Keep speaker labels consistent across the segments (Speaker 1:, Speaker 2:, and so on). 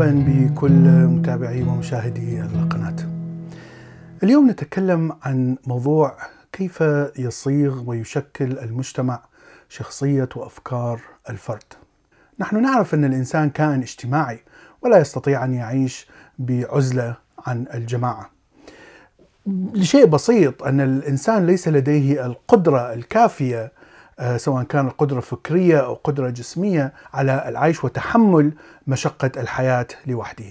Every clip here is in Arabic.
Speaker 1: مرحبا بكل متابعي ومشاهدي القناة. اليوم نتكلم عن موضوع كيف يصيغ ويشكل المجتمع شخصية وأفكار الفرد. نحن نعرف أن الإنسان كائن اجتماعي ولا يستطيع أن يعيش بعزلة عن الجماعة. لشيء بسيط أن الإنسان ليس لديه القدرة الكافية سواء كان القدرة فكرية أو قدرة جسمية على العيش وتحمل مشقة الحياة لوحده.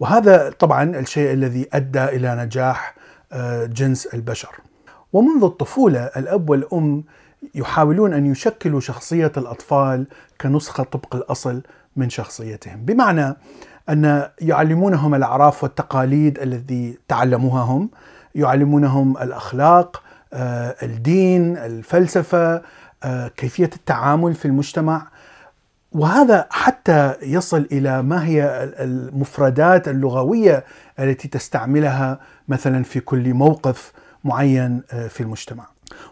Speaker 1: وهذا طبعا الشيء الذي أدى إلى نجاح آه، جنس البشر. ومنذ الطفولة الأب والأم يحاولون أن يشكلوا شخصية الأطفال كنسخة طبق الأصل من شخصيتهم. بمعنى أن يعلمونهم الأعراف والتقاليد الذي تعلموها هم يعلمونهم الأخلاق آه، الدين الفلسفة آه، كيفية التعامل في المجتمع وهذا حتى يصل إلى ما هي المفردات اللغوية التي تستعملها مثلا في كل موقف معين آه، في المجتمع.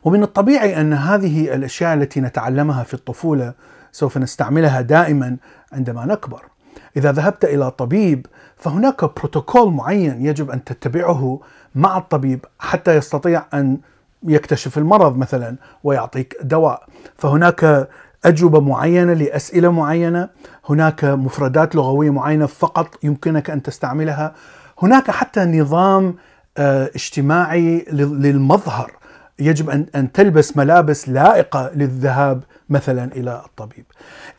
Speaker 1: ومن الطبيعي أن هذه الأشياء التي نتعلمها في الطفولة سوف نستعملها دائما عندما نكبر. إذا ذهبت إلى طبيب فهناك بروتوكول معين يجب أن تتبعه مع الطبيب حتى يستطيع أن يكتشف المرض مثلا ويعطيك دواء. فهناك أجوبة معينة لأسئلة معينة هناك مفردات لغوية معينة فقط يمكنك أن تستعملها. هناك حتى نظام آه، اجتماعي للمظهر. يجب أن أن تلبس ملابس لائقة للذهاب مثلا إلى الطبيب.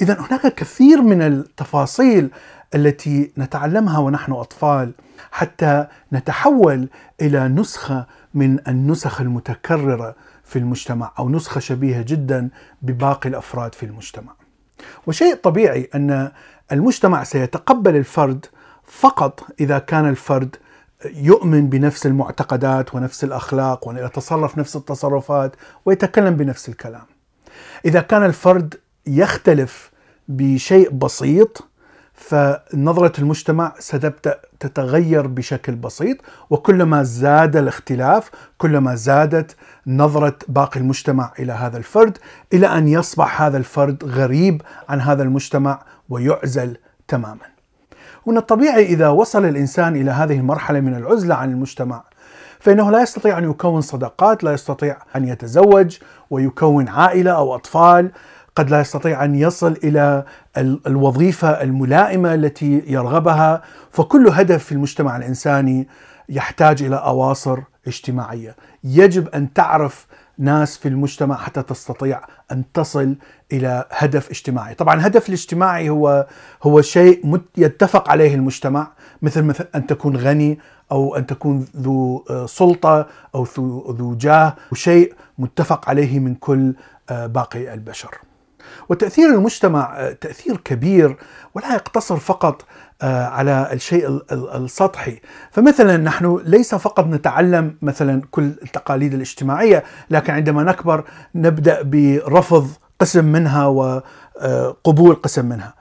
Speaker 1: إذا هناك كثير من التفاصيل التي نتعلمها ونحن أطفال حتى نتحول إلى نسخة من النسخ المتكررة في المجتمع أو نسخة شبيهة جدا بباقي الأفراد في المجتمع. وشيء طبيعي أن المجتمع سيتقبل الفرد فقط إذا كان الفرد يؤمن بنفس المعتقدات ونفس الأخلاق ويتصرف نفس التصرفات ويتكلم بنفس الكلام. إذا كان الفرد يختلف بشيء بسيط فنظرة المجتمع ستبدأ تتغير بشكل بسيط وكلما زاد الاختلاف كلما زادت نظرة باقي المجتمع إلى هذا الفرد إلى أن يصبح هذا الفرد غريب عن هذا المجتمع ويعزل تماما. ومن الطبيعي إذا وصل الإنسان إلى هذه المرحلة من العزلة عن المجتمع فإنه لا يستطيع أن يكون صداقات لا يستطيع أن يتزوج ويكون عائلة أو أطفال. قد لا يستطيع أن يصل إلى الوظيفة الملائمة التي يرغبها فكل هدف في المجتمع الإنساني يحتاج إلى أواصر اجتماعية يجب أن تعرف ناس في المجتمع حتى تستطيع أن تصل إلى هدف اجتماعي، طبعا الهدف الاجتماعي هو هو شيء يتفق عليه المجتمع مثل مثل أن تكون غني أو أن تكون ذو آه، سلطة أو ذو جاه وشيء متفق عليه من كل آه، باقي البشر. وتأثير المجتمع آه، تأثير كبير ولا يقتصر فقط آه، على الشيء السطحي. فمثلا نحن ليس فقط نتعلم مثلا كل التقاليد الاجتماعية لكن عندما نكبر نبدأ برفض قسم منها وقبول قسم منها.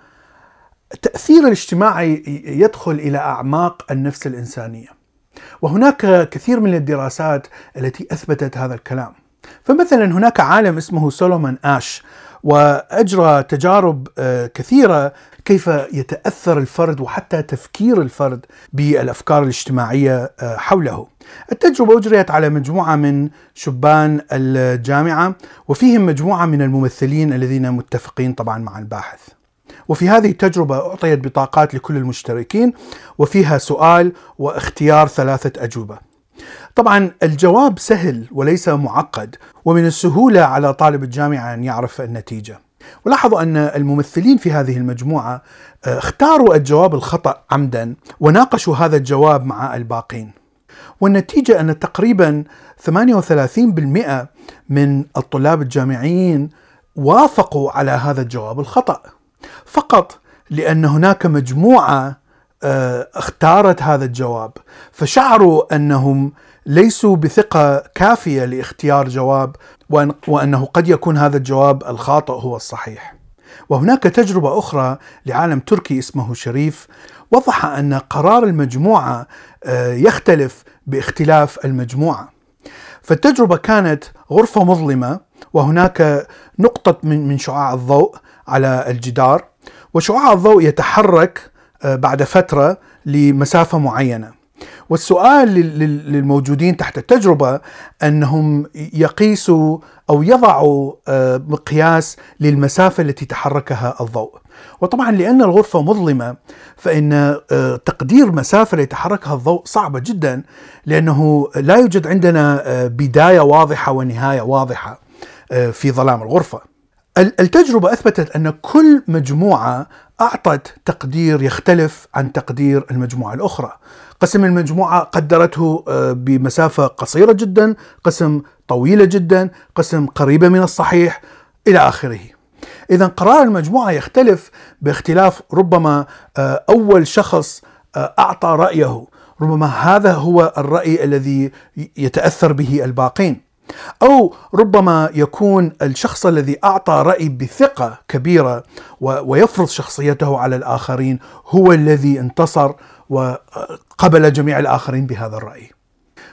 Speaker 1: التأثير الاجتماعي يدخل إلى أعماق النفس الإنسانية وهناك كثير من الدراسات التي أثبتت هذا الكلام. فمثلا هناك عالم اسمه سولومون آش وأجرى تجارب آه، كثيرة كيف يتأثر الفرد وحتى تفكير الفرد بالأفكار الاجتماعية آه، حوله. التجربة أجريت على مجموعة من شبان الجامعة وفيهم مجموعة من الممثلين الذين متفقين طبعا مع الباحث. وفي هذه التجربة أعطيت بطاقات لكل المشتركين وفيها سؤال واختيار ثلاثة أجوبة. طبعا الجواب سهل وليس معقد ومن السهولة على طالب الجامعة أن يعرف النتيجة. ولاحظوا أن الممثلين في هذه المجموعة آه، اختاروا الجواب الخطأ عمدا وناقشوا هذا الجواب مع الباقين. والنتيجة أن تقريبا 38% من الطلاب الجامعيين وافقوا على هذا الجواب الخطأ. فقط لأن هناك مجموعة آه، اختارت هذا الجواب فشعروا أنهم ليسوا بثقة كافية لاختيار جواب وأنه قد يكون هذا الجواب الخاطئ هو الصحيح. وهناك تجربة أخرى لعالم تركي اسمه شريف وضح أن قرار المجموعة آه، يختلف باختلاف المجموعة. فالتجربة كانت غرفة مظلمة وهناك نقطة من شعاع الضوء على الجدار وشعاع الضوء يتحرك بعد فترة لمسافة معينة. والسؤال للموجودين تحت التجربة أنهم يقيسوا أو يضعوا آه، مقياس للمسافة التي تحركها الضوء. وطبعا لأن الغرفة مظلمة فإن آه، تقدير مسافة اللي يتحركها الضوء صعبه جدا لأنه لا يوجد عندنا آه، بداية واضحة ونهاية واضحة في ظلام الغرفة. التجربة أثبتت أن كل مجموعة أعطت تقدير يختلف عن تقدير المجموعة الأخرى. قسم المجموعة قدرته آه، بمسافة قصيرة جدا، قسم طويلة جدا، قسم قريبة من الصحيح إلى آخره. اذا قرار المجموعة يختلف باختلاف ربما آه، أول شخص آه، أعطى رأيه، ربما هذا هو الرأي الذي يتأثر به الباقين. أو ربما يكون الشخص الذي أعطى رأي بثقة كبيرة ويفرض شخصيته على الآخرين هو الذي انتصر وقبل جميع الآخرين بهذا الرأي.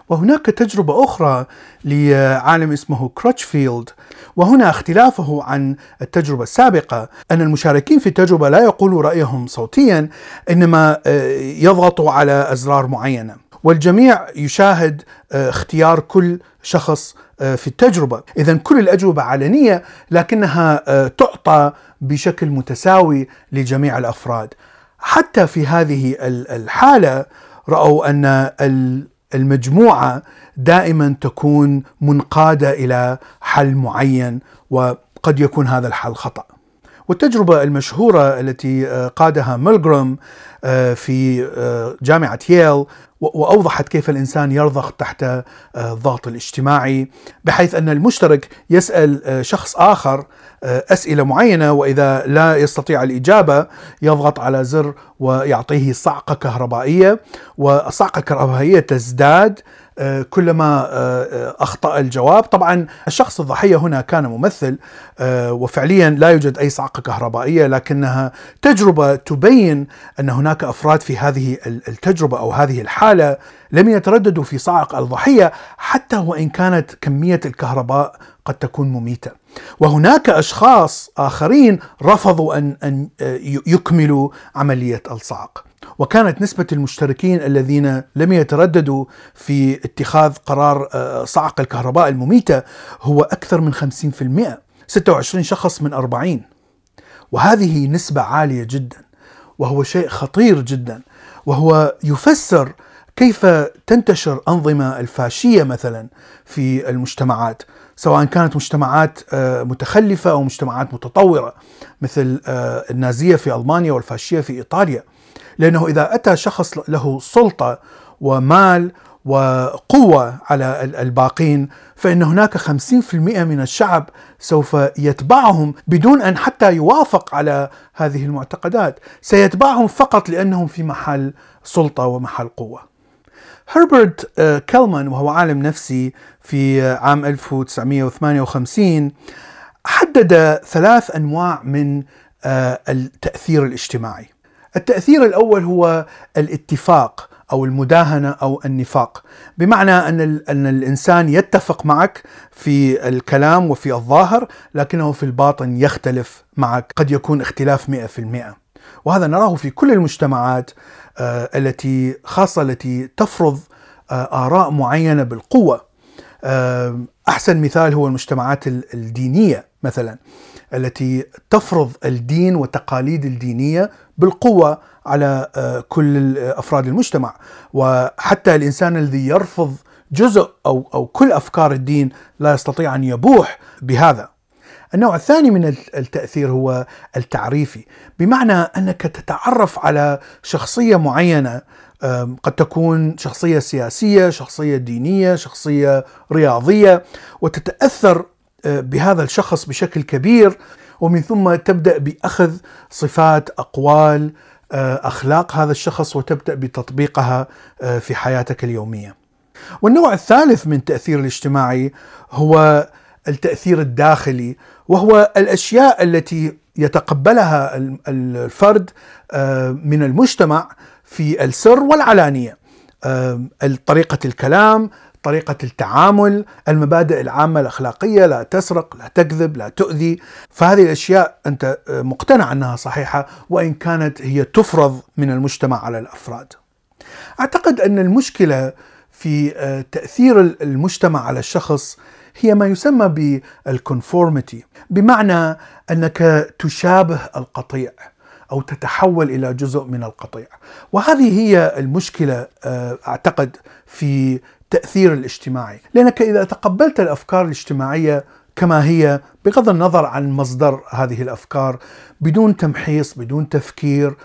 Speaker 1: وهناك تجربة أخرى لعالم اسمه كروتشفيلد وهنا اختلافه عن التجربة السابقة أن المشاركين في التجربة لا يقولوا رأيهم صوتيا إنما يضغطوا على أزرار معينة والجميع يشاهد اختيار كل شخص آه، في التجربة، اذا كل الأجوبة علنيه لكنها آه، تعطى بشكل متساوي لجميع الأفراد. حتى في هذه الحالة رأوا أن المجموعة دائما تكون منقادة إلى حل معين وقد يكون هذا الحل خطأ. والتجربة المشهورة التي آه، قادها ميلغروم في جامعة ييل وأوضحت كيف الإنسان يرضخ تحت آه، الضغط الاجتماعي بحيث أن المشترك يسأل آه، شخص آخر آه، أسئلة معينة وإذا لا يستطيع الإجابة يضغط على زر ويعطيه صعقة كهربائية والصعقه الكهربائيه تزداد آه، كلما آه، آه، أخطأ الجواب طبعا الشخص الضحية هنا كان ممثل وفعليا لا يوجد أي صعقة كهربائية لكنها تجربة تبين أن هناك أفراد في هذه التجربة أو هذه الحالة لم يترددوا في صعق الضحية حتى وإن كانت كمية الكهرباء قد تكون مميتة. وهناك أشخاص آخرين رفضوا ان أن يكملوا عملية الصعق. وكانت نسبة المشتركين الذين لم يترددوا في اتخاذ قرار آه، صعق الكهرباء المميتة هو أكثر من 50% 26 شخص من 40 وهذه نسبة عالية جدا وهو شيء خطير جدا وهو يفسر كيف تنتشر أنظمة الفاشية مثلا في المجتمعات سواء كانت مجتمعات آه، متخلفة أو مجتمعات متطورة مثل آه، النازية في ألمانيا والفاشية في إيطاليا. لأنه إذا أتى شخص له سلطة ومال وقوة على الباقين فإن هناك 50% من الشعب سوف يتبعهم بدون أن حتى يوافق على هذه المعتقدات. سيتبعهم فقط لأنهم في محل سلطة ومحل قوة. هربرت آه، كيلمان وهو عالم نفسي في عام 1958 حدد ثلاث أنواع من آه، التأثير الاجتماعي. التأثير الأول هو الاتفاق أو المداهنة أو النفاق. بمعنى أن, أن الإنسان يتفق معك في الكلام وفي الظاهر لكنه في الباطن يختلف معك. قد يكون اختلاف 100% وهذا نراه في كل المجتمعات آه، التي خاصة التي تفرض آه، آراء معينة بالقوة. آه، أحسن مثال هو المجتمعات الدينية مثلا. التي تفرض الدين والتقاليد الدينية بالقوة على آه، كل أفراد المجتمع وحتى الإنسان الذي يرفض جزء أو أو كل أفكار الدين لا يستطيع أن يبوح بهذا. النوع الثاني من التأثير هو التعريفي بمعنى أنك تتعرف على شخصية معينة قد تكون شخصية سياسية، شخصية دينية، شخصية رياضية وتتأثر بهذا الشخص بشكل كبير ومن ثم تبدأ بأخذ صفات أقوال آه، أخلاق هذا الشخص وتبدأ بتطبيقها آه، في حياتك اليومية. والنوع الثالث من التاثير الاجتماعي هو التأثير الداخلي وهو الأشياء التي يتقبلها الفرد آه، من المجتمع في السر والعلانية. طريقة الكلام، طريقة التعامل المبادئ العامة الأخلاقية لا تسرق لا تكذب لا تؤذي. فهذه الأشياء أنت مقتنع أنها صحيحة وإن كانت هي تفرض من المجتمع على الأفراد. أعتقد أن المشكلة في آه، تأثير المجتمع على الشخص هي ما يسمى بالكونفورميتي بمعنى أنك تشابه القطيع أو تتحول إلى جزء من القطيع. وهذه هي المشكلة آه، أعتقد في التأثير الاجتماعي. لأنك إذا تقبلت الأفكار الاجتماعية كما هي بغض النظر عن مصدر هذه الأفكار بدون تمحيص بدون تفكير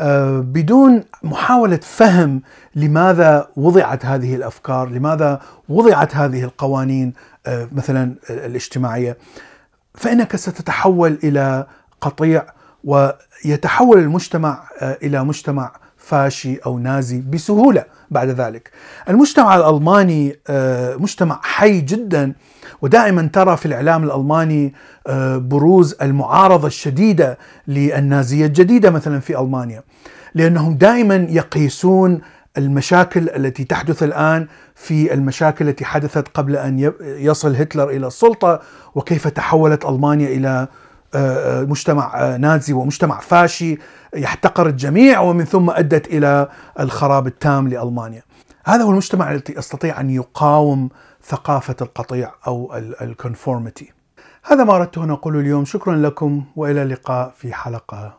Speaker 1: آه، بدون محاولة فهم لماذا وضعت هذه الأفكار لماذا وضعت هذه القوانين آه، مثلا الاجتماعية فإنك ستتحول إلى قطيع ويتحول المجتمع آه، إلى مجتمع فاشي أو نازي بسهولة بعد ذلك. المجتمع الألماني آه، مجتمع حي جدا ودائما ترى في الإعلام الألماني آه، بروز المعارضة الشديدة للنازية الجديدة مثلا في ألمانيا. لأنهم دائما يقيسون المشاكل التي تحدث الآن في المشاكل التي حدثت قبل أن يصل هتلر إلى السلطة وكيف تحولت ألمانيا إلى مجتمع نازي ومجتمع فاشي يحتقر الجميع ومن ثم أدت إلى الخراب التام لألمانيا. هذا هو المجتمع الذي يستطيع أن يقاوم ثقافة القطيع أو الكونفورميتي. هذا ما اردت أن أقوله اليوم، شكرا لكم وإلى اللقاء في حلقة